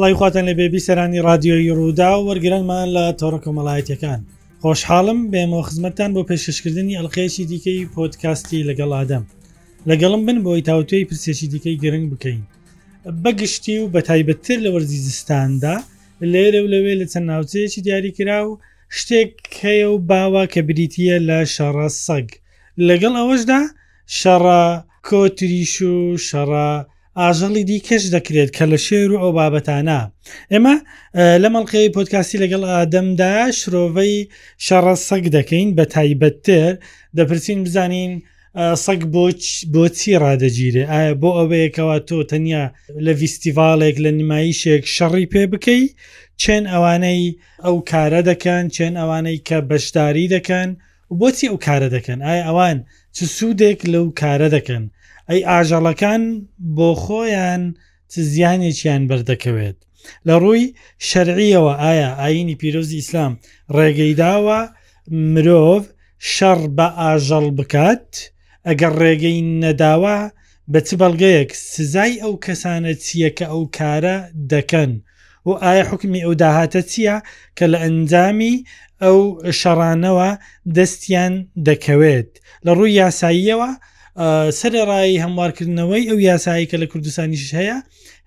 سڵی خواتان لە بێبی سەرانی رادیۆی ڕوودا و وەرگرانمان لە تۆڕە کۆمەڵایەتەکان خۆشحاڵم بێمەوە خزمەتتان بۆ پێشکەشکردنی ئەلقەیەکی دیکەی پۆتکاستی لەگەڵ ئادەم لەگەڵم بن بۆی تاوتوێی پرسێکی دیکەی گرنگ بکەین بەگشتی و بەتایبەتتر لە وەرزی زستاندا لێرە و لەوێ لە چەند ناوچەیەکی دیاریکرا و شتێک هەیە و باوە کە بریتە لە شەڕە سەگ لەگەڵ ئەوەشدا شەڕە کۆتریش و شەڕە ئاژەڵی دی کەش دەکرێت کە لە شێر و ئەو بابەتانە ئێمە لە مەڵقەی پۆتکاسی لەگەڵ ئادەمدا شرۆڤەی شەڕە سەگ دەکەین بە تایبەتتر دەپرسین بزانین سەگ بۆچی ڕادەگیرێ ئایا بۆ ئەوەیەکەوە تۆ تەنیا لە ڤیستیڤالێک لە نمایشێک شەڕی پێ بکەی چێن ئەوانەی ئەو کارە دەکەن چێن ئەوانەی کە بەشداری دەکەن بۆچی ئەو کارە دەکەن ئایا ئەوان چ سوودێک لەو کارە دەکەن ئەی ئاژەڵەکان بۆ خۆیان چ زیانێکیان بەردەکەوێت؟ لە ڕووی شەرعییەوە ئایا ئایینی پیرۆزی ئیسلام ڕێگەی داوە مرۆڤ شەڕ بە ئاژەڵ بکات؟ ئەگەر ڕێگەی نەداوە بە چ بەڵگەیەک؟ سزای ئەو کەسانە چییە کە ئەو کارە دەکەن؟ و ئایا حکمی ئەو داهاتە چییە کە لە ئەنجامی ئەو شەڕانەوە دەستیان دەکەوێت لە ڕووی یاساییەوە سەرێڕایی هەموارکردنەوەی ئەو یاسایی کە لە کوردستانیش هەیە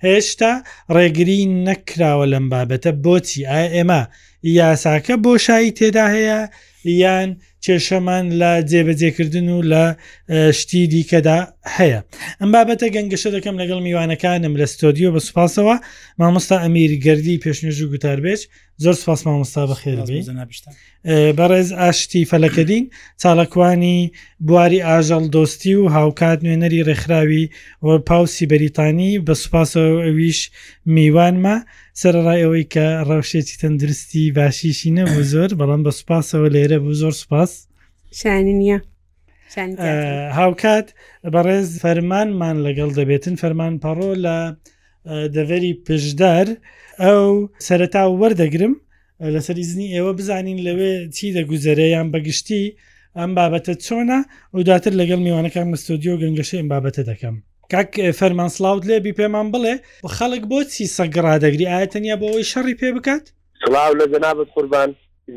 هێشتا ڕێگری نەکراوە لەم بابەتە بۆچی ئایا ئێمە یاساکە بۆ شایی تێدا هەیە یان کێشەمان لە جێبەجێکردن و لە شتی دیکەدا هەیە ئەم بابەتە گەنگەشە دەکەم لەگەڵ میوانەکانم لە ستۆدیۆ بە سوپاسەوە مامۆستا ئەمیر گردی پێشنێژ و گوتاربێج زۆر سپاس مامۆستا بەخێربی بەڕێز ئاشتی فەلەکەدین چاڵکوانی بواری ئاژەڵ دۆستی و هاوکات نوێنەری ڕێکخراوی پاوسی بەریتانی بە سوپاسەوە ئەویش میوانمە سەرڕای ئەوەی کە ڕەوشێکی تەندروستی باشیشی نەبوو زۆر بەڵام بە سوپاسەوە لێرە بوو زۆر سوپاس شانی نییە هاوکات بەڕێز فەرمانمان لەگەڵ دەبێتن فەرمان پەڕۆ لە دەڤەری پشدار ئەو سەرەتا وەردەگرم لەسەر ئیزنی ئێوە بزانین لەوێ چی دەگوزەرێ یان بەگشتی ئەم بابەتە چۆنە و دواتر لەگەڵ میوانەکان مستۆدیۆ گەنگەشە ئەم بابەتە دەکەم کاک فەرمان سلااوت لێ بی پێمان بڵێ و خەڵک بۆچی سەگڕادەگری ئاەتەنیا بۆ ئەوی شەڕی پێ بکات سلااو لە جەنابەت قوربان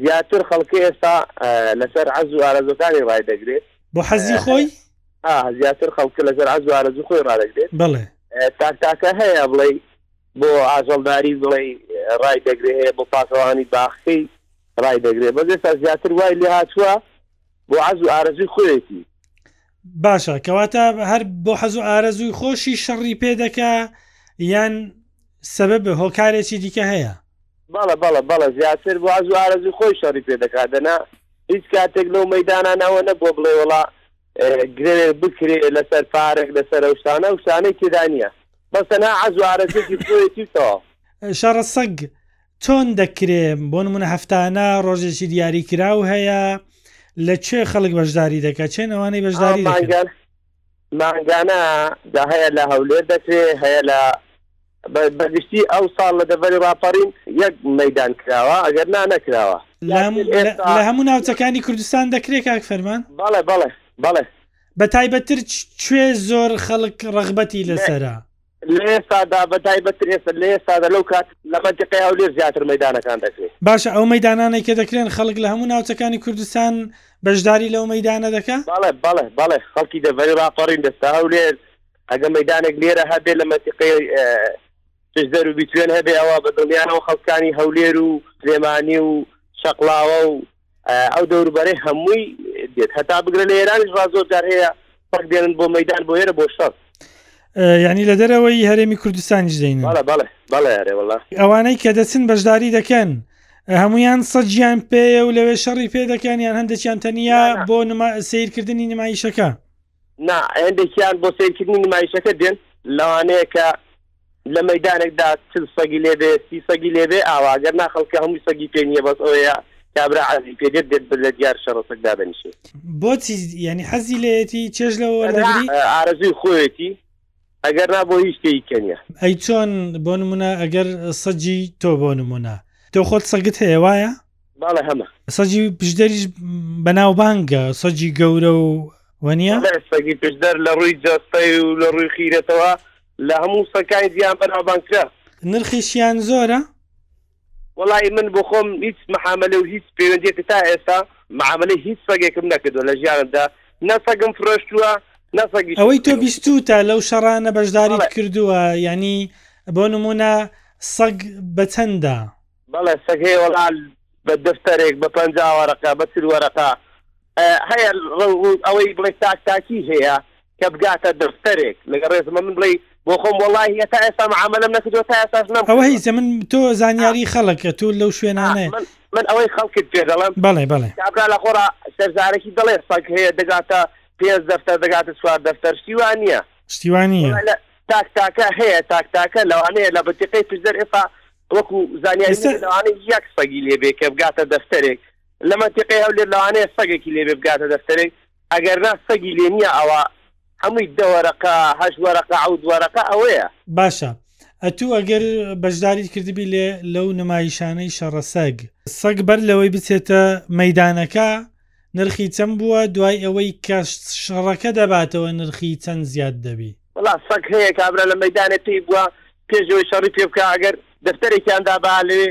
زیاتر خەڵکی ئێستا لەسەر عز و ئارەزەکانی ڕای دەگرێت بۆ حەزی خۆی زیاتر خەڵکە لەسەر عز و ئارەزو خۆی ڕدەگرێت بڵێ تاک تاکە هەیە بڵێ بۆ ئاژەڵداری بڵێی ڕای دەگرێ هەیە بۆ پاسەوانی باخکەی ڕای دەگرێ بەس ئێستا زیاتر وای لێ هاتووە بۆ عەز و ئارەزووی خۆیەتی. باشە کەواتە هەر بۆ حەز و ئارەزووی خۆشی شەڕی پێ دەکا یان سەبەب هۆکارێکی دیکە هەیە؟ بەڵە بەڵە بەڵە زیاتر بۆ عەز و ئارەزووی خۆی شەڕی پێ دەکا دەنا هیچ کاتێک لەو مەیدانانەوە نەبووە بڵێ وەڵا گرەوێک بکرێ لەسەر پارک لەسەر ئەو شتانە ئەو شتانەی تێدا نیە بەس تەنها عەز و ئارەزوێکی خۆیەتی و تەواو. شەڕە سەگ چۆن دەکرێ بۆ نمونە هەفتانە ڕۆژێکی دیاری کراو هەیە لە کوێ خەڵک بەشداری دەکە چێن ئەوانەی بەشداری دەکەن. مانگانە دا هەیە لە هەولێر دەکرێ هەیە لە بە گشتی ئەو ساڵ لە دەڤەری ڕاپەڕین یەک مەیدان کراوە ئەگەر نا نەکراوە. لە هەموو ناوچەکانی کوردستان دەکرێ کاک فەرمان؟ بەڵێ بەڵێ بەڵێ. بە تایبەتتر کوێ زۆر خەڵک ڕەغبەتی لەسەرە؟ لە ئێستادا بە تایبەتتر ئێستا لە ئێستادا لەو کات لە مەنتیقەی هەولێر زیاتر مەیدانەکان دەکرێ. باشە ئەو مەیدانانەی کە دەکرێن خەڵک لە هەموو ناوچەکانی کوردستان بەشداری لەو مەیدانە دەکا؟ بەڵێ بەڵێ بەڵێ خەڵکی دەڤەری ڕاپەڕین دەستە هەولێر ئەگە مەیدانێک لێرە هەبێ لە مەنتیقەی پشدەر و بیتوێن هەبێ ئەوە بە دڵنیانەوە خەڵکانی هەولێر و سلێمانی و شەقلاوە و ئەو دەوروبەرەی هەمووی دێت هەتا بگرە لە ئێرانیش ڕا زۆر جار هەیە پەک دێنن بۆ مەدان بۆ هێرە بۆ شەر یعنی لە دەرەوەی هەرێمی کوردستانیش دەین ئەوانەی کە دەچن بەشداری دەکەن هەمویان سەجیان پێ و لەوێ شەڕی پێ دەکەن یان هەندێکیان تەنیا بۆ سیرکردنی نمایشەکە نا، هێندێکیان بۆ سەیرکردنی نمایشەکە دێن، لەوانەیە کە لە مەیدانێکدا چل سەگی لێ بێ، سی سەگی لێ بێ ئاوا، گەر نا خەڵکە هەمووی سەگی پێ نییە بەس ئەوەیە کابرا عەزی پێ دێت دێت لە دیار شەڕە سەگ دادەنیشێ. بۆچی یانی حەزی لێیەتی چێژ لەوە وەردەگری؟ ئارەزووی خۆیەتی ئەگەر نا بۆ هیچ تێی کەنیە. ئەی چۆن بۆ نمونە ئەگەر سەگی تۆ بۆ نمونە تۆ خۆت سەگت هەیە وایە؟ بەڵێ هەمە. سەگی پشدەریش بەناوبانگە سەگی گەورە و وەنیە؟ بەڵێ سەگی پشدەر لە ڕووی جەستەی و لە ڕووی خیرەتەوە لە هەموو سەگکانی دیان بەناوبانگترە. نرخیشیان زۆرە؟ وەڵا ی من بۆخۆم هیچ محامەلە و هیچ پەیوەندیەکم تا ئێستا معامەلەی هیچ سەگێکم نەکردوە لە ژیانمدا نە سەگم فرۆشتوە نە سەگیشم ئەوەی تۆ بیستوتە لەو شەڕانە بەشداریت بەڵێ. کردوە یانی بۆ نمونە سەگ بە چەندە؟ بەڵێ سەگ هەیە وەڵا بە دەفتەرێک بە پەنجا وەرەقە بە چل وەرەقە هەیە ڕەو ڕوو ئەوەی بڵێ تاک تاکی هەیە. کە بگاتە دەفتەرێک لەگەڵ ڕێزما من بڵێی بۆ خۆم وەڵاهی هەتا ئێستا معامەلەم نەکردووە تا ئێستاش نەم ئەوە کردووە هیچە من تۆ ها زانیاری خەڵک تۆ لەو ها شوێنانە من من ئەوەی خەڵکت پێ دەڵێم بەڵێ بەڵێ کابرا لە خۆڕا سەرزارەکی دەڵێ سەگ هەیە دەگاتە پێنج دەفتەر دەگاتە چوار دەفتەر شتی وا نییە شتی وا نییە وەڵا لە تاک تاکە هەیە تاک تاکە لەوانەیە لە بەتیقەی پشدەر ئێستا وەکو زانیاری من ئێستا لەوانەیە یەک سەگی لێبێ کە بگاتە دەفتەرێک لە مەنتیقەی هەولێر لەوانەیە سەگێکی لێبێ بگاتە دەفتەرێک ئەگەرنا سەگی لێ نیە ئەوە هەمووی دە وەرەقە هەشت وەرەقە عەوت وەرەقە ئەوەیە. باشە ئەتوو ئەگەر بەژداریت کردبی لێ لەو نمایشانەی شەڕە سەگ. سەگ بەر لەوەی بچێتە مەیدانەکە نرخی چەند بووە دوای ئەوەی کە شەڕەکە دەباتەوە نرخی چەند زیاد دەبی؟ وەڵا سەگ هەیە کابرا لە مەیدانێ پێی بووە پێش ئەوەی شەڕی پێ بکا ئەگەر دەفتەرێکیان دابا لەوێ.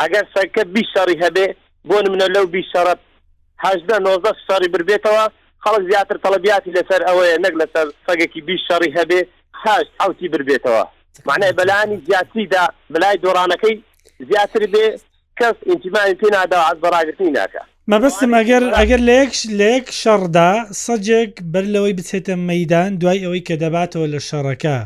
ئەگەر سەگەکە بیست سەری هەبێ، بۆ نمونە لەو بیست سەرە هەژدە نۆزدە سەری بربێتەوە، خەڵک زیاتر تەڵەبیاتی لەسەر ئەوەیە نەک لەسەر سەگێکی بیست سەری هەبێ هەشت حەوتی بربێتەوە، مەعنای بەلانی زیاتریدا بەلای دۆڕانەکەی زیاتر بێ کەس ئینتیمامی پێ نادا و حەز بە راگرتنی ناکا. مەبەستم ئەگەر ئەگەر لە یەک لە یەک شەڕدا سەگێک بەر لەوەی بچێتە مەیدان دوای ئەوەی کە دەباتەوە لە شەڕەکە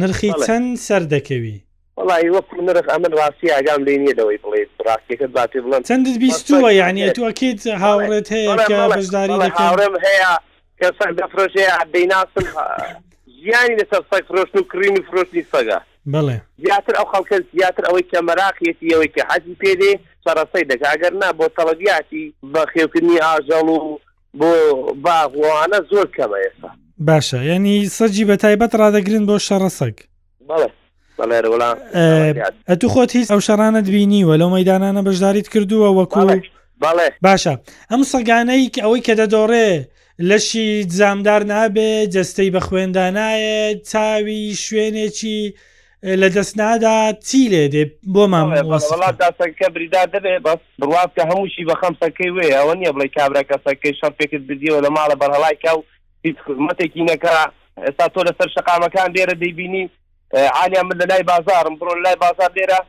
نرخی چەند سەردەکەوی؟ وەڵایی وەکو نرخ ئەمن ڕاستی ئاگام لێی نیە لەوەی بڵێیت ڕاستیەکەت با پێ بڵێم چەندت بیستووە یانی ئەتوو ئەکید هاوڕێت هەیە کە بەژداری دەکەن؟ بەڵێ هاوڕێم هەیە کە سەگ دەفرۆشێ دەیناسم زیانی لەسەر سەگ فرۆشتن و کڕین و فرۆشتنی سەگە بەڵێ زیاتر ئەو خەڵکە زیاتر ئەوەی کە مەراقیەتی ئەوەی کە حەزی پێ دێ سەرەسەی دەکا گەر نا بۆ تەڵەبیاتی بەخێوکردنی ئاژەڵ و بۆ باغوانە زۆر کەمە ئێستا باشە یانی سەگی بە تایبەت ڕادەگرن بۆ شەڕە سەگ؟ ئەتو خۆت هیچ ئەو شەڕانت بینیوە لەو مەدانانە بەشداریت کردووە وەکو باشە ئەم سەگانەی کە ئەوەی کە دەدۆڕێ لەشی زامدار نابێ جەستەی بە خوێندا نایە چاوی شوێنێکی لە دەستنادا چی لێ دێ بۆ مامەسەکە بریدا دەبێ بەس بڕوات کە هەمووشی بە خەمسەکەی وێ ئەوە نیە بڵی کابراکەسەکەی شەر پێکرد بدیەوە لە ماڵە بەرهڵایکە و هیچ خزمەتێکی نەکا ئێستا تۆ لەسەر شەقامەکان لێرە دەیبینی عالیا من لە لای بازارم بڕۆن لای بازار لێرە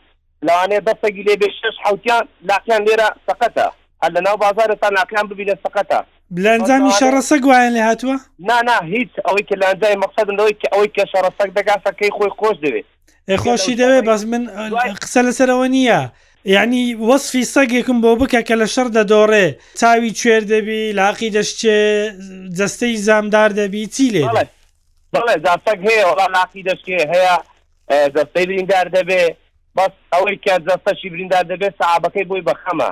لەوانەیە دەستێکی لێ بێ شەش حوتیان لاقیان لێرە سەقەتە هەر لە ناو بازارە تا لاقیان ببینە سەقەتە لە ئەنجامی شەڕە سەگ وایان لێ هاتووە؟ نا نا هیچ ئەوەی کە لە ئەنجامی مەقسەدم لەوەی کە ئەوەی کە شەڕە سەگ دەکا سەکەی خۆی خۆش دەوێ. ئێ خۆشی دەوێ بەس من قسە لەسەرەوە نییە یعنی وەصفی سەگێکم بۆ بکە کە لە شەر دەدۆڕێ چاوی کوێر دەبی لاقی دەشتێ جەستەی زامدار دەبی چی لێ بڵێ جاسەک هەیە وڵا لاقی دەشتێ هەیە جەستەی بریندار دەبێ بەس ئەوەی کە جەستەشی بریندار دەبێت سەعابەکەی بۆی بەخەمە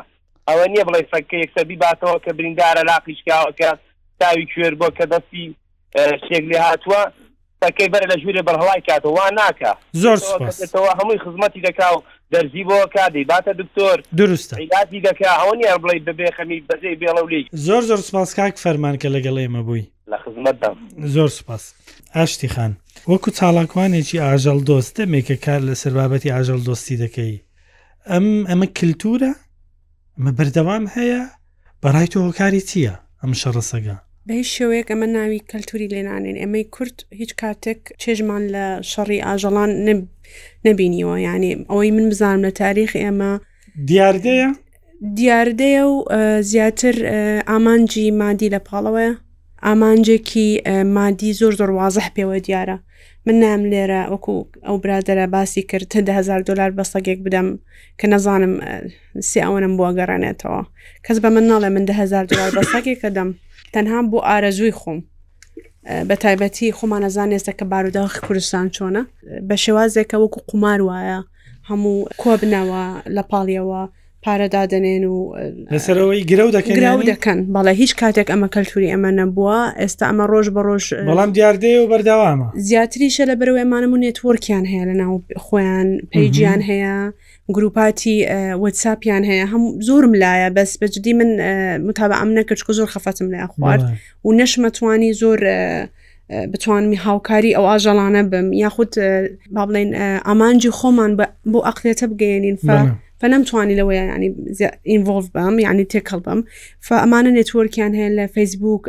ئەوە نییە بڵێ سەکە یەکسەبی باتەوە کە بریندارە لاقیشکاوەکە تاوی کوێر بۆ کە دەستی شتێک لێ هاتووە تەکەی بەر لە ژوورێ بەرهڵای کاتەوە وا ناکە زۆر سپاسەوە هەمووی خزمەتی دەکا و دەرزی بۆ کادەی باتە دکتۆر دروستە عیلاجی دەکا ئەوە نیە بڵێ بەبێ خەمی بەزەی بێڵە و لێی زۆر زۆر سپاس کاک فەرمان کە لەگەڵ ئێمە بووی لە خزمەتدام زۆر سپاس ئاشتی خان وەکو چاڵاکوانێکی ئاژەڵ دۆست دەمێکە کار لەسەر بابەتی ئاژەڵ دۆستی دەکەی ئەم ئەمە کللتورە ئەمە بەردەوام هەیە؟ بەڕای تۆ هۆکاری چییە ئەم شەڕە سەگە؟ بە هیچ شێوەیەک ئەمە ناوی کەلتوری لێنانێن ئێمەی کورد هیچ کاتێک چێژمان لە شەڕی ئاژەڵان نەبینیوە یعنی ئەوەی من بزانم لە تاریخ ئێمە دیاردەیە دیاردەیە و زیاتر ئامانجی مادی لە پاڵەوەیە ئامانجێکی مادی زۆر زۆر وازح پێوە دیارە من نام لێرە وەکو ئەو برادرە باسی کرد هزار دلار بە سەگێک بدەم کە نەزانم سێ ئەوەنم بۆ گەڕێنێتەوە کەس بە من ناڵێ من دههزار دلار بە ساکێک کە دەم تەنها بۆ ئارەزووی خۆم بە تایبەتی خۆمانەزان نێستە کە باروداخی کوردستان چۆنە بە شێوازێکە وەکو قومار وایە هەموو کۆبنەوە لە پاڵیەوە پارەدادنێن و لەسەرەوەی گرەو دەکەن گرەو دەکەن بەڵێ هیچ کاتێک ئەمە کەلتوری ئەمە نەبووە ئێستا ئەمە ڕۆژ بە ڕۆژ بەڵام دیاردەیە و بەردەوامە زیاتریشە لە بەرەوەی ئەمانم و نێتوەرکیان هەیە لە ناو خۆیان پێیجیان هەیە گروپاتی وەتساپیان هەیە هەم زۆرم لایە بەس بەجددی من متابە ئەم نەکردکە زۆر خەفەتم لە خوارد و نەشمەتوانی زۆر بتوانمی هاوکاری ئەو ئاژەڵانە بم یاخود با بڵێن ئامانجی خۆمان بۆ ئەقلێتە بگەێنین فە فەنەمتوانی لەوەیە ینی ئینڤۆلڤ بم یعنی تێکەڵ بم فەمانە نێتوەرکیان هەیە لە فەیسبوک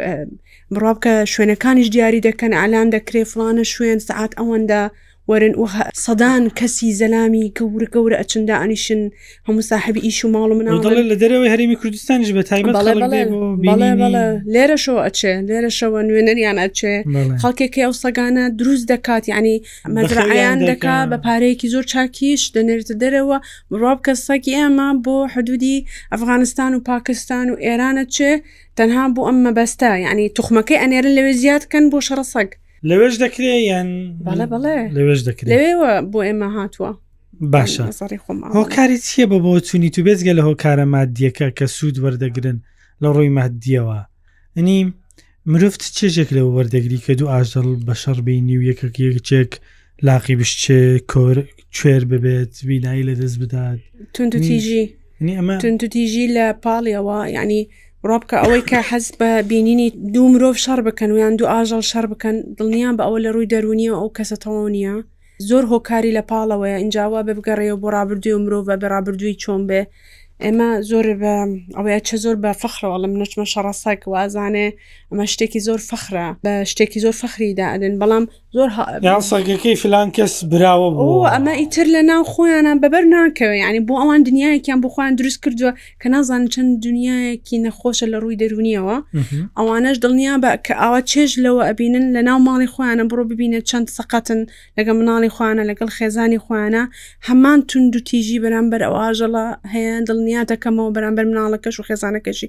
بڕابکە شوێنەکانیش دیاری دەکەن ئالان دەکرێ فلانە شوێن سعات ئەوەندە وەرن و سەدان کەسی زەلامی گەورە گەورە ئەچن دانیشن هەموو ساحبی ئیش و ماڵ مناڵ لە دەرەوەی هەرمی کوردستانیش بە تایبەت لێرەشەوە ئەچێ لێرەشەوە نوێنەریان ئەچێ خەڵکێکی ئەو سەگانە دروست دەکات ینی مەزرعیان دەکا بە پارەیەکی زۆر چاکیش دەنێرتە دەرەوە بڕاب کە سەگی ئێمە بۆ حدودی ئەفغانستان و پاکستان و ئێرانە چێ تەنها بۆ ئەم مەبەستە یعنی توخمەکەی ئەنێرن لەوێ زیاد کەن بۆ شەڕە سەگ لەوێش دەکرێ یان بەڵێ بڵێ لەوێش دەکرێت لەوێوە بۆ ئێمە هاتووە باشە هۆکاری چییە بە بۆ چوونی تو بێزگە لە هۆکارە مادیەکە کە سوود وەردەگرن لە ڕووی مادیەوە ئەنی مرۆڤ چێژێک لە وەردەگری کە دوو ئاژەڵ بە شەڕبی نیو یەکەک یەکچێک لاقی بشچێ کۆر کوێر ببێت بینایی لە دەست بدات توندتیژی توندتیژی لە پاڵیەوە ینی ڕۆبکە ئەوەی کە حەز بە بینینی دوو مرۆڤ شەڕ بکەن ویان دوو ئاژەڵ شەڕ بکەن دڵنیان بە ئەوە لە ڕووی دەرونیە ئەو کەسە تەواو نییە زۆر هۆکاری لە پاڵەوەیە ئینجاوا بە بگەڕێەوە بۆ ڕابردوی و مرۆڤ بە ڕابردووی چۆن بێ ئێمە زۆر بە ئەوەیە چە زۆر بە فەخرەوەڵم نچمە شەڕەسەک وازانێ ئەمە شتێکی زۆر فەخرە بە شتێکی زۆر فەخریدا ئەدن بەڵام زۆر یان سەگەکەی فلان کەس براوە بوو ئەمە ئیتر لە ناو خۆیانان بەبەر ناکەوێ ینی بۆ ئەوان دنیایەکیان بخۆیان دروست کردووە کە نازان چەند دنیایەکی نەخۆشە لە ڕووی دەرونیەوە ئەوانەش دڵنیا بە کە ئاوا چێژ لەوە ئەبینن لە ناو ماڵی خۆیانە بڕۆ ببینە چەند سەقەتن لەگە مناڵی خوانە لەگەڵ خێزانی خوانە هەمان تونند و تیژی بەرامبەر ئەو ئاژەڵە هەیە دڵنیاتەکەمەوە بەرامبەر مناڵەکەش و خێزانەکەشی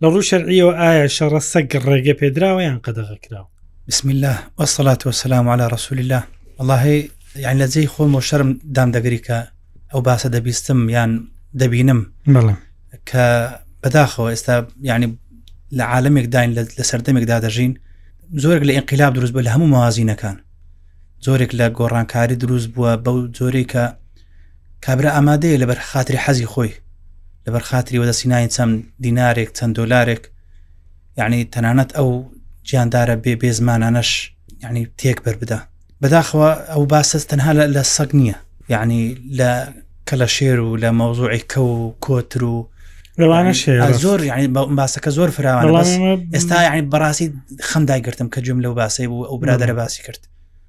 لە ڕوو شەرعیەوە ئایا شەڕە سەگ ڕێگە پێدراوە یان قەدەغە کراوە بسم الله وەسەلات وسلام على رسول الله الله یان لە جێی خۆم و شەرم دام دەگری کە ئەو باسە دەبیستم یان دەبینم کە بەداخەوە ئێستا ینی لە عاالمێک داین لە سەردەمێکدا دەژین زۆرێک لە ئینقلاب دروست بە لە هەموو موازینەکان زۆرێک لە گۆڕانکاری دروست بووە بەو جۆرەی کە کابرا ئامادەیە لەبەر خاتری حەزی خۆی لەبەر خاتری وەدەسی ناین چەند دینارێک چەند دۆلارێک یعنی تەنانەت ئەو جاندارە بێ بێزمانانەش یعنی تێک بەربدا بەداخەوە ئەو باسە تەنها لە سەگ نییە یعنی لە کەلە شێر و لە مەوزوعی کە و کۆتر و لەوانە زۆر ینی باسەکە زۆر فراوان ئێستا یعنی بەڕاستی خەمداگرتم کە جوم لەو باسی بوو ئەو برادرە باسی کرد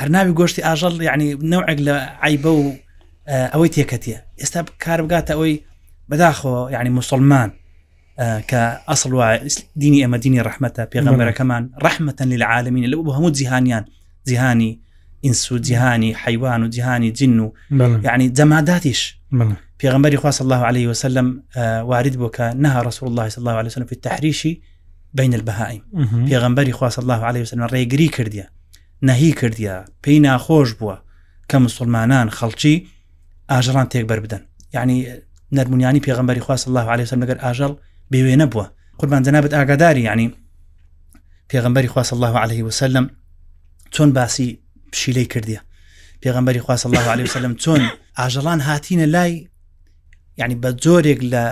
هەرناوی گۆشتی ئاژەڵ یعنی نەوەک لە عیبە و ئەوەی تێکەتە ئێستا کار بگاتە ئەوەی بەداخۆ یعنی مسلمان کە ئەسڵ وایە دینی ئەمە دینی ڕحمەتە پێغەمبەرەکەمان ڕحمەتەن لە عاالمین لە بۆ هەموو جیهانیان جیهانی ئینسو جیهانی حیوان و جیهانی جن و یعنی جەماداتیش پێغمبەری خواست الله عليه وسلم وارد بووکە نها رسول الله صلى الله عليه وسلم في التحريشی بین البهائم پێغمبەری خواست الله عليه وسلم ڕێگری کردیە نەهی کردیە پێی ناخۆش بووە کە مسلمانان خەڵکی ئاژەڵان تێک بەر بدەن یعنی نەرمونیانی پێغمبەری خواست الله عليه وسلم لەگەر ئاژەڵ بێوێ نەبووە قوربان جەنابەت ئاگاداری یعنی پێغمبەری خواست الله عليه وسلم چۆن باسی پشیلەی کردیە پێغمبەری خواست الله عليه وسلم چۆن ئاژەڵان هاتینە لای یعنی بە جۆرێک لە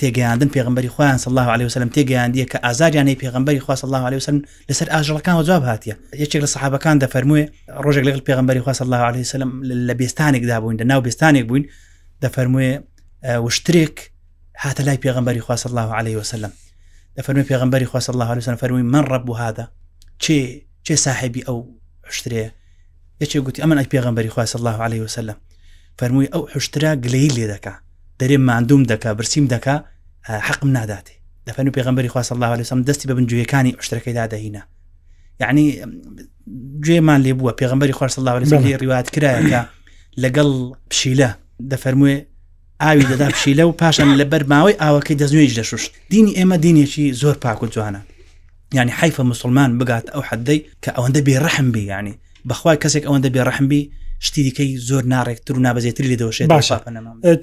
تێگەیاندن پێغمبەری خۆیان صلی الله عليه وسلم تێگەیاندیە کە ئازاریانەی پێغمبەری خوا صلی الله عليه وسلم لەسەر ئاژەڵەکان جواب هاتیە یەکێک لە صحابەکان دەفەرموێ ڕۆژێک لەگەڵ پێغمبەری خوا صلی الله عليه وسلم لە بێستانێکدا بووین لە ناو بێستانێک بووین دەفەرموێ وشترێک هاتە لای پێغمبەری خوا صلی الله عليه وسلم دەفەرموێ پێغمبەری خوا صلی الله عليه وسلم فەرمووی من ڕب هذا چێ چێ صاحبی ئەو شترەیە یەکێ گوتی ئەمن ئەی پێغەمبەری خوا صلی الله علیه وسلم فەرمووی ئەو حشترا گلەیی لێ دەکا دەرێ ماندوم دەکا برسیم دەکا حەقم ناداتێ دەفەنو پێغمبەری خوا صلی الله علیه وسلم دەستی بە بن جوێکانی حشتەکەی دادەهینا یعنی گوێمان لێ بووە پێغمبەری خوا صلی الله علیه وسلم ڕیوات کرایە لەگەڵ پشیلە دەفەرموێ ئاوی دەدا پشیلە و پاشان لە بەرماوەی ئاوەکەی دەستنوێژ دەشوشت دینی ئێمە دینێکی زۆر پاک و جوانە ینی حیفە مسلمان بگات ئەو حدەی کە ئەوەندە بێ ڕحم بی ینی بەخوای کەسێک ئەوەندە بێ ڕحم بی شتی دیکەی زۆر ناڕێکتر و نابەزێتری لە دەوەشێت باشە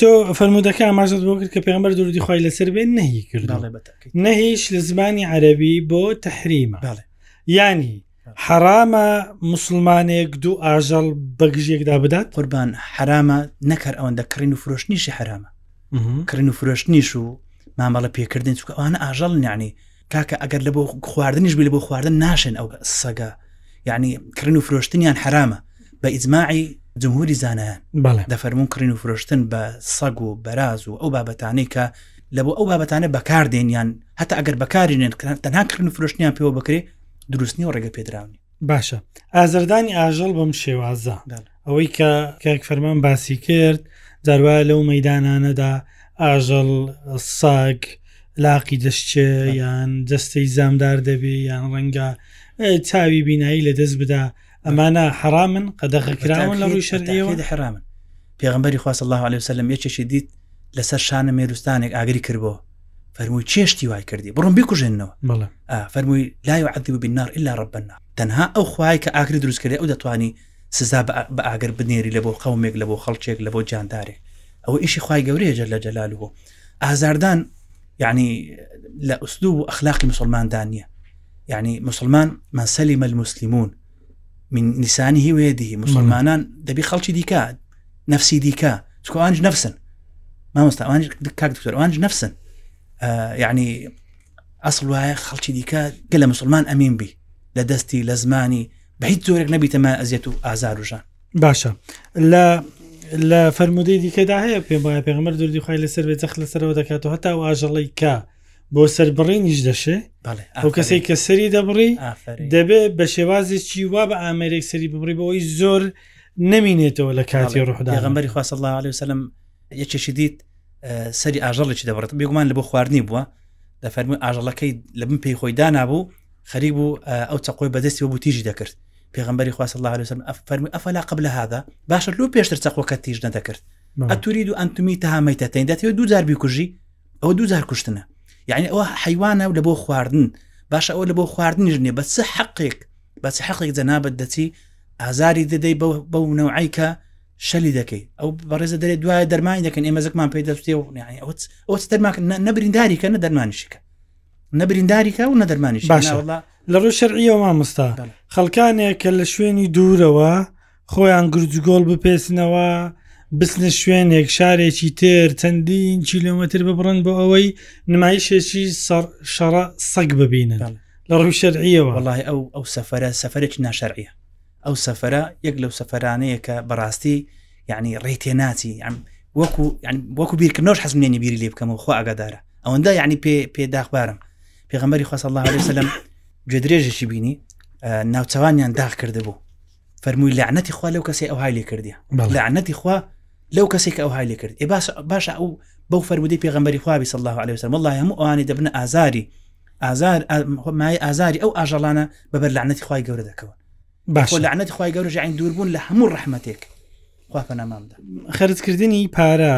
تۆ فەرمودەکە ئاماژت بۆ کرد کە پێمبەر دووری خخوای لەسەر بێن نەهی کرد نەهیش لە زمانی عەربی بۆ تحریمە ینی حەرامە مسلمانێک دوو ئاژەڵ بەگژێکدا بدات قوربان حرامە نەکەر ئەوەندە کڕین و فرۆشتنیشی حرامە کڕین و فرۆشتنیش و مامەڵە پێکردن چکە ئەوانە ئاژەڵ نیانی کاکە ئەگەر لە بۆ خواردنیش بێ لە بۆ خواردن ناشێن ئەو سەگە یعنی کڕین و فرۆشتنیان حرامە بە ئیزماعی جمهوری زانایان دەفەرمونون کڕین و فرۆشتن بە سەگ و بەراز و ئەو بابەتانەی کە لە بۆ ئەو بابەتانە بەکاردێنیان هەتا ئەگەر بەکارینێن تەنها کڕن و فرۆشتنیان پێوە بکرێ دروستنی و ڕێگە پێدراونی باشە ئازردانی ئاژەڵ بەم شێوازە ئەوەی کە کاک فەرمان باسی کرد دەروە لەو مەدانانەدا ئاژەڵ ساگ لاقی دەشتێ یان دەستەی زامدار دەبێ یان ڕەنگە چاوی بینایی لە دەست بدا ئەمانە حرامن قەدەخکراون لە ڕووی شەرەوە حرامن پێغمبەری خواست الله عليه وسلم یەکێکی دیت لەسەر شانە مێروستانێک ئاگری کردەوە فەرمووی چێشتی وای کردی بڕم بکوژێنەوە فەرمووی لای و عدی بنار إلا ربنا تەنها ئەو خوای کە ئاگری دروست کرێ ئەو دەتوانی سزا بە ئاگر بنێری لە بۆ قومێک لە بۆ خەڵکێک لە بۆ جاندارێک ئەو ئیشی خی گەورەیە جەر لە جەلال بۆ ئازاردان یعنی لە ئوسلوب و ئەخلاقی مسلماندان نییە یعنی مسلمان من سەلی مەل مسللیمون من نیسانی هی وێدی مسلمانان دەبی خەڵکی دیکە نفسی دیکە چکۆ ئەنج نفسن مامۆستا ئەوانج کاک دکتۆر ئەوانج نفسن یعنی ئەسڵ وایە خەڵکی دیکە گە لە مسلمان ئەمین بی لە دەستی لە زمانی بە هیچ زۆرێک نەبیتەمە ئەزیەت و ئازار وژان باشە لە لە فەرمودەی دیکەدا هەیە پێم وایە پێغمەر دوردی خخوای لەسەر بێ جەخ لەسەرەوە دەکات و هەتا و ئاژەڵی کە بۆ سەربڕینیش دەشێ ئەو کەسێک کە سەری دەبڕی دەبێت بە شێوازێکی وا بە ئامێرێک سەری ببڕی بەوەی زۆر نمینێتەوە لە کاتی ڕحدا غەمبەری خواست الله عليه وسلم یەکێکی دیت سەری ئاژەڵێکی دەبڕێت بێگومان لە بۆ خواردنی بووە لە فەرمووی ئاژەڵەکەی لە بن پێی خۆی دانابوو خەری بوو ئەو چەقۆی بەدەستی بۆ تیژی دەکرد پێغمبەری خواست الله عليه وسلم فەرمی ئەفلا قبل هذا باشە لۆ پێشتر چەقۆکە تیژ نەدەکرد ئەتورید و ئەنتمی تهامەیتەتەین دەتەوێت دوو جار بیکوژی ئەوە دووجار کوشتنە یعنی ئەوە حیوانە و لە بۆ خواردن باشە ئەوە لە بۆ خواردنی ژنێ بە چ حقێک بە چ حقێک جەنابەت دەچی ئازاری دەدەی بەو نەوعیکە شەلی دەکەی ئەو بەڕێزە دەێت دوایە دەرمانی دەکەن ئێمە زەکمان پێ دەستێ و ئەوت ئەو دەرمان نەبرینداریکە نە دەرمانیشیکە نەبرینداریکە و نەدەرمانیش باشە لە ڕوو شەرعیەوە مامۆستا خەڵکانێک کە لە شوێنی دوورەوە خۆیان گرجگۆڵ بپێسنەوە بچنە شوێنێک شارێکی تر چەندین کیلومتر ببڕن بۆ ئەوەی نمایشێکی شەڕ سەگ ببینن لە ڕووی شەرعیەوە وڵی ئەو ئەو سەفرە سەفرێک ناشەرعە ئەو سەفرە یەک لەو سەفرانەیە کە بەڕاستی یعنی ڕێ تێناچی ئەم وەکو وەکو بیرکردنەوەش حەز نێنی بیری لێ بکەم و خوا ئەگادارە ئەوەندە یعنی پێ پێ داخبارم پێغمبەری خۆ الله عليه وسلم گوێ درێژێکی بینی ناوچەوانیان داخ کرد بوو فەرمووی لەعنەتی خوا لەو کەسی ئەوهای لێ کردی لەعنەتی خوا لەو کەسێک ئەو های لێ کرد ئێ باس باشە ئەو بەو فەرمودی پێغمبەری خوابی صلی الله عليه وسلم والله هەموو ئەوانی دەبن ئازاری ئازار مای ئازاری ئەو ئاژەڵانە بەبەر لەعنەتی خوای گەورە دەکەون باش لەعنەتی خوای گەورە ژین دووربوون لە هەموو ڕحمەتێک خوا پەنامان بدە خەرجکردنی پارە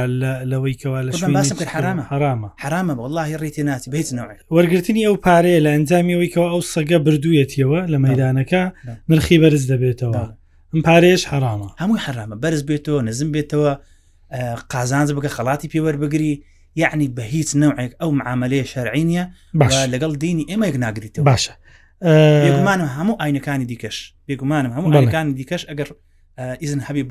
لەوەی کەوا لە خۆتان باسم کرد حرامە حرامە حرامە بە واللهی ڕێتی ناچی بە هیچ نەوەێ وەرگرتنی ئەو پارەیە لە ئەنجامیەوەی کەەوە ئەو سەگە بردوویەتیەوە لە مەدانەکە نعم. نرخی بەرز دەبێتەوە نعم. ئەم پارێش حرامە هەمووی حرامە بەرز بێتەوە نزم بێتەوە قازانز بکە خەڵاتی پێوەەر بگری یعنی بە هیچ نەوەێک ئەو معاملەیە شەرعی نیە باش لەگەڵ دینی ئێمەێک ناگریتەوە باشە بێگومانم هەموو ئاینەکانی دیکەش بێگومانم هەموو ئەلکانی دیکەش ئەگەر ئیزن حەبی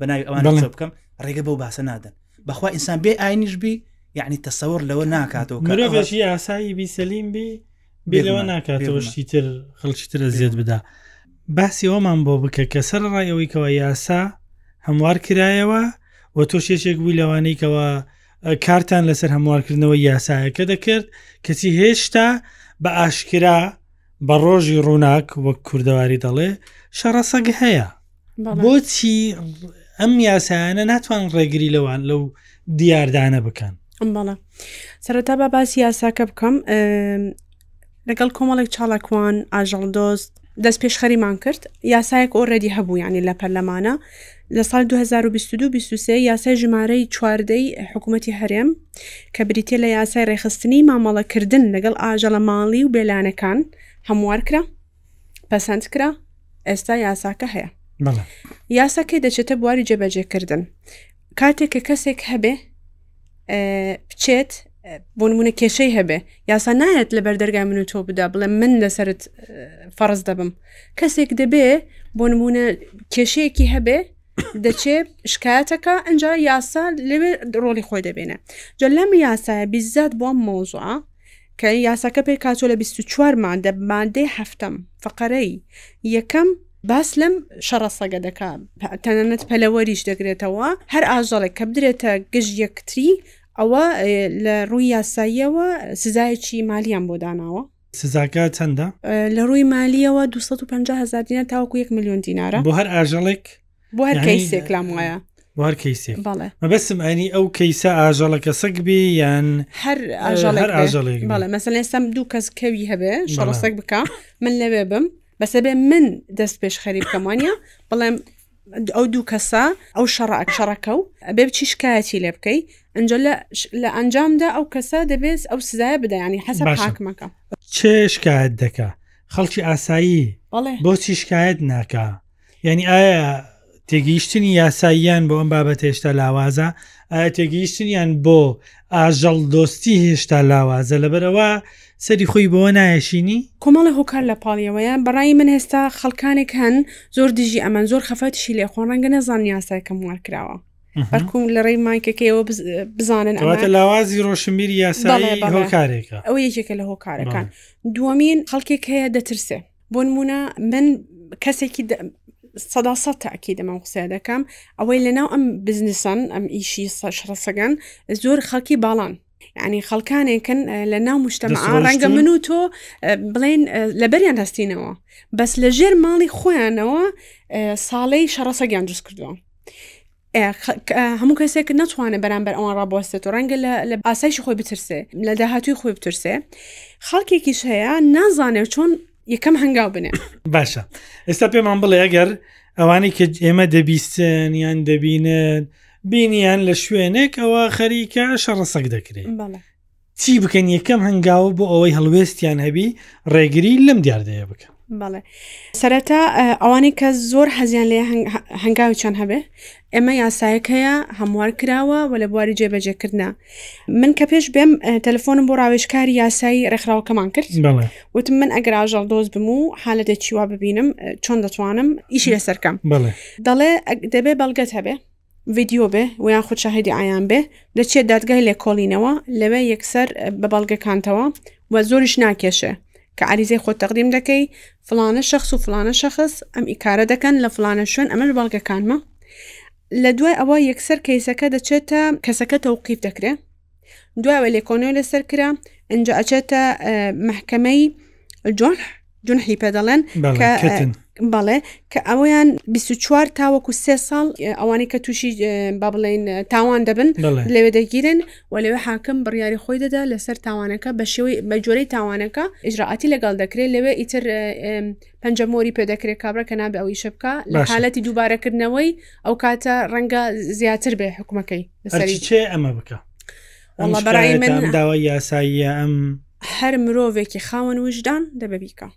بەناوی ئەوان بکەم ڕێگە بەو باسە نادەن بەخوا ئینسان بێ ئاینیش بی یعنی تەسەور لەوە ناکاتەوە مرۆڤێکی ئاسایی بیسەلیم بی بێ لەوە ناکاتەوە شتی تر خەڵکی ترە زیێت بدا باسی ئەومان بۆ بکە کە سەر ڕای ئەوەی کەەوە یاسا هەموار کرایەوە و تۆ شێشێک بووی لەوانەی کەەوە کارتان لەسەر هەموارکردنەوە یاسایەکە دەکرد کەچی هێشتا بە ئاشکرا بە ڕۆژی ڕووناک وەک کوردەواری دەڵێ شەڕەسەگ هەیە بۆچی ئەم یاسایانە ناتوان ڕێگری لەوان لەو دیاردانە بکەن بەڵە سەرەتا با باسی یاساکە بکەم لەگەڵ کۆمەڵێک چاڵکوان ئاژەڵ دۆست دەست پێشخەریمان کرد یاسایەک ئۆرەدی هەبوو ینی لە پەرلەمانە لە ساڵی دوو هەزار و بیست و دوو بیست و سێ یاسای ژمارەی چواردە ی حکوومەتی هەرێم کە بریتییە لە یاسای ڕێکخستنی مامەڵەکردن لەگەڵ ئاژەڵە ماڵی و بێلانەکان هەموار کرا، پەسەند کرا، ئێستا یاساکە هەیە. بەڵێ. یاساکەی دەچێتە بواری جێبەجێکردن. کاتێک کە کەسێک هەبێ بچێت بۆ نمونە کێشەی هەبێ یاسا نایەت لە بەردەرگای من و تۆ بدا بڵێ من لەسرت فەرز دەبم کەسێک دەبێ بۆ نمونە کێشەیەکی هەبێ دەچێ شکایەتەکە ئەنج یاسا لەوێ ڕۆلی خۆی دەبێنە جە لەم یاسایە بیزات بۆ مۆزوە کە یاساکە پێ کاتۆ لە 24 مادە مادەی هەفتم فقەرەی یەکەم باس لەم شەڕە سەگە دەکا تەنانەت پەلەوەریش دەگرێتەوە هەر ئاژەڵێک کە بدرێتە گژ یەکتری ئەوە لە ڕووی یاساییەوە سزایەکی مالیان بۆ داناوە سزاکە چەندە لە ڕووی مالیەوە 250 هزار دینە تاوکو 1 میلیۆن دینارە بۆ هەر ئاژەڵێک بۆ هەر کەیسێک لام وایە بار کەیسێک بەڵێ مەبەسم ئەنی ئەو کەیسە ئاژەڵەکە سەگ بێ یان هەر ئاژەڵێک بەڵێ مەسەن ئێستم دوو کەس کەوی هەبێ شەڕسەک بکە من لەوێ بم بەسە بێ من دەست پێش خەری بکەم وانە بڵێم ئەو دوو کەسە ئەو شەڕە شەڕەکە و ئەبێ بچی شکایەتی لێ بکەی ئەنج لە ئەنجامدا ئەو کەسە دەبێت ئەو سزایە بدەیانی حەسە حاکمەکە چێ شکایەت دەکە خەڵکی ئاسایی بۆچی شکایەت ناکە یعنی ئایا تێگەیشتنی یاساییان بۆ ئەم بابەت هێشتا لاوازە ئایا تێگەیشتنیان بۆ ئاژەڵ دۆستی هێشتا لاوازە لەبەرەوە سەری خۆی بەوە نایەشینی کۆمەڵە هۆکار لە پاڵیەوەیە بەڕای من هێستا خەڵکانێک هەن زۆر دژی ئەمەن زۆر خەفەتشی لێ خۆن ڕەنگە نەزان یاسایکەم وارکراوە بەکوم لە ڕێی مایکەکەیەوە بزانن ئەواتە لاوازی ڕۆشنبیری یاسای هۆکارێکە ئەو یەکێکە لە هۆکارەکان دووەمین خەڵکێک هەیە دەترسێ بۆ نمونە من کەسێکی سەدا سە تاکی دەمەم قسە دەکەم ئەوەی لەناو ئەم بزنسن ئەم ئیشی شڕسەگەن زۆر خەڵکی باڵان ینی خەڵکانێکن لە ناو مشتەمە ڕەنگە من و تۆ بڵێن لەبەریان هەستینەوە بەس لە ژێر ماڵی خۆیانەوە ساڵەی شەڕەسەگیان دروست کردووە هەموو کەسێک ناتوانێت بەرامبەر ئەوان ڕابوەستێت و ڕەنگە لە ئاسایشی خۆی بترسێ لە داهاتوی خۆی بترسێ خەڵکێکیش هەیە نازانێت چۆن یەکەم هەنگاو بنێ باشە ئێستا پێمان بڵێ ئەگەر ئەوانەی کە ئێمە دەبیستن یان دەبینن بینیان لە شوێنێک ئەوە خەریکە شەڕسەک دەکرێت چی بکەن یەکەم هەنگاوە بۆ ئەوەی هەڵوێستیان هەبی ڕێگری لەم دیاردەیە بکەن بەڵێ سەرەتا ئەوانەی کە زۆر حەزیان لێ هەنگاوی چەند هەبێ ئێمە یاسایەک هەیە هەموار کراوە و لە بواری جێبەجێکردە من کە پێش بێم تەلفۆنم بۆ ڕاوێشکاری یاسایی ڕێکخراوەکەمان کرد وتم من ئەگەر ئاژەڵ دۆست بم و حالەتێکی وا ببینم چۆن دەتوانم ئیشی لەسەرکەم دەڵێ دەبێ بەڵگەت هەبێ ڤیدیۆ بێ و یاخود شاهدی ئایان بێ دەچێت دادگای لێکۆڵینەوە لەوێ یەکسەر بە بەڵگەکانتەوە و زۆریش ناکێشێ کە عریزەی خۆ تەقدیم دەکەی فلانە شخص و فلانە شخص ئەم ئیکارە دەکەن لە فلانە شوێن ئەمەش بەڵگەکانمە لە دوای ئەوە یەکسەر کەیسەکە دەچێتە کەسەکە تەوقیف دەکرێت دوایە لێکۆنەوە لەسەر کرا ئەجا ئەچێتە محکەمەی جۆح جونحی پێ دەڵێن بەڵێ کە ئەویان 24 تاوەکو سێ ساڵ ئەوانەی کە تووشی با بڵین تاوان دەبن لەوێ دەگیرن و لەوێ حاکم بڕیاری خۆی دەدا لەسەر تاوانەکە بە شێوەی بە جۆرەی تاوانەکە ئیجرراعاتی لەگەڵ دەکرێت لەوێ ئیتر پەنجە مۆری پێ دەکرێت کابرا کە نابێ ئەوی شەبکە لە حالەتی دووبارەکردنەوەی ئەو کاتە ڕەنگە زیاتر بێ حکومەکەی هەرچی چێ ئەمە بکە والله بەڕای من شکایەتە ئەم داوای یاساییە ئەم هەر مرۆڤێکی خاوەن وژدان دەبە بیکە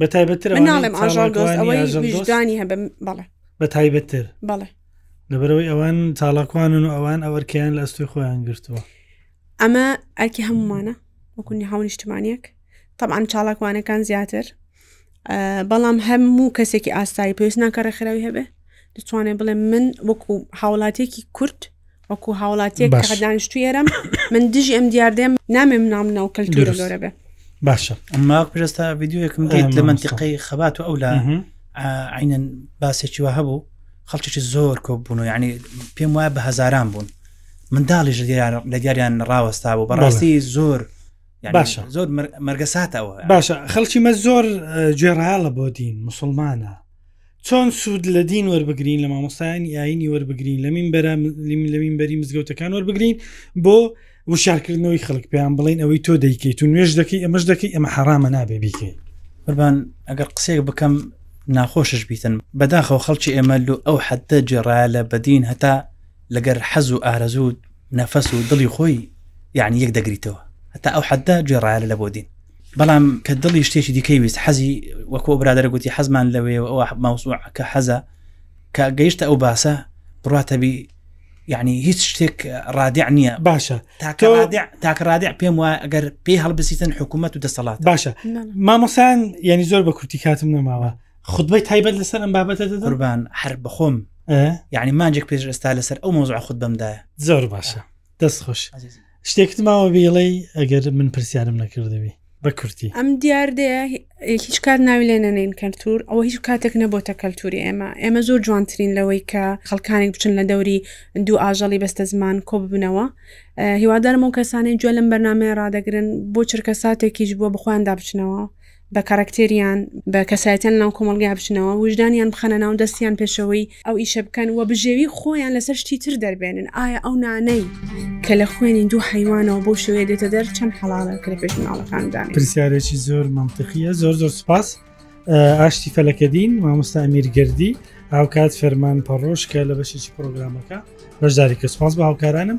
بە تایبەتتر من ناڵێم ئاژاڵ دۆست ئەوەی وژدانی هەبە بەڵێ بە تایبەتتر بەڵێ لەبەرەوەی ئەوان چاڵاکوانن و ئەوان ئەوەرکەیان لە ئەستوی خۆیان گرتووە ئەمە ئەرکی هەمومانە وەکونی هاو نیشتمانیەک طبعاان چاڵاکوانەکان زیاتر بەڵام هەموو کەسێکی ئاسایی پێویست ناکە ڕێکخراوی هەبێ دەتوانێت بڵێ من وەکو هاوڵاتێکی کورد وەکو هاوڵاتێک دانیشتو ئێرم من دژی ئەم دیاردەم نامێ منام ناو کەلتورە گەورە بێ باشە ئەمما پێستا یددیوەکم دیت لە منتیقی خەبات و ئەو لە عینەن باسێکی وە هەبوو خەڵکیی زۆر کۆ بوون و ینی پێم وایە بە هەزاران بوون منداڵیش لە دیاریان ڕاوەستا بوو بەڕاستی زۆر باشە زۆر مەرگەساتەوە باشە خەڵکی مە زۆر گوێڕایڵە بۆ دین مسلمانە چۆن سوود لە دین وەربگرین لە مامۆستایانی ئاینی وەربگرین لە مین بەرە لە مین بەری مزگەوتەکان وەربگرین بۆ وشارکردنەوەی خەڵک پێیان بڵین ئەوەی تۆ دەیکەیت و نوێژ دەکەی ئەمەش دەکەی ئەمە حرامە نابێ بیکەی قوربان ئەگەر قسێک بکەم ناخۆشش بیتن بەداخەوە خەڵکی ئێمە لو ئەو حدە جێڕایە لە بەدین هەتا لەگەر حەز و ئارەزوو نەفەس و دڵی خۆی یعنی یەک دەگریتەوە هەتا ئەو حەددا گوێڕایە لە بۆدین بەڵام کە دڵی شتێکی دیکەی ویست حەزی وەکۆ برادرە گوتی حەزمان لەوێ ئەوە ماوسوع کە حەزە کە گەیشتە ئەو باسە بڕاتەبی یعنی هیچ شتێک ڕادع نییە باشە تاکە ڕادع پێم وایە ئەگەر پێی هەڵبسیتن حکوومەت و دەسەڵات باشە مامۆسان یعنی زۆر بە کورتی کاتم نەماوە خودبەی تایبەت لەسەر ئەم بابەتە دەدەن قوربان هەر بەخۆم یعنی مانجێک پێش ئێستا لەسەر ئەو مۆزع خود بەمدایە زۆر باشە دەست خۆش شتێکت ماوە بیڵێ ئەگەر من پرسیارم نەکردوی بە کورتی ئەم دیاردەیە هیچ کات ناوی لێ نەنین کەلتور ئەوە هیچ کاتێک نەبۆتە کەلتوری ئێمە ئێمە زۆر جوانترین لەوەی کە خەڵکانێک بچن لە دەوری دوو ئاژەڵی بەستە زمان کۆ ببنەوە هیوادارمەوە کەسانی جوێ لەم بەرنمەیە ڕدەگرن بۆ چرکە ساتێکیش بووە بخۆیاندا بچنەوە بە کارەکتێریان بە کەسایەتیان ناو کۆمەلگا بچنەوە وژدانیان بخەنە ناو دەستیان پێشەوەی ئەو ئیشە بکەن و بژێوی خۆیان لەسەر شتی تر دەربێنن ئایا ئەو نانەی کە لە خوێنی دوو حیوانەوە بۆ شوێ دێتە دەر چەند حەڵاڵە کرە پێش مناڵەکاندان پرسیارێکی زۆر منطقیە زۆر زۆر سپاس ئاشتی فەلەکەدین مامۆستا ئەمیرگردی هاوکات فەرمان پەڕۆش کە لە بەشێکی پرۆگرامەکە بەشداری کە سپاس بە هاوکارانم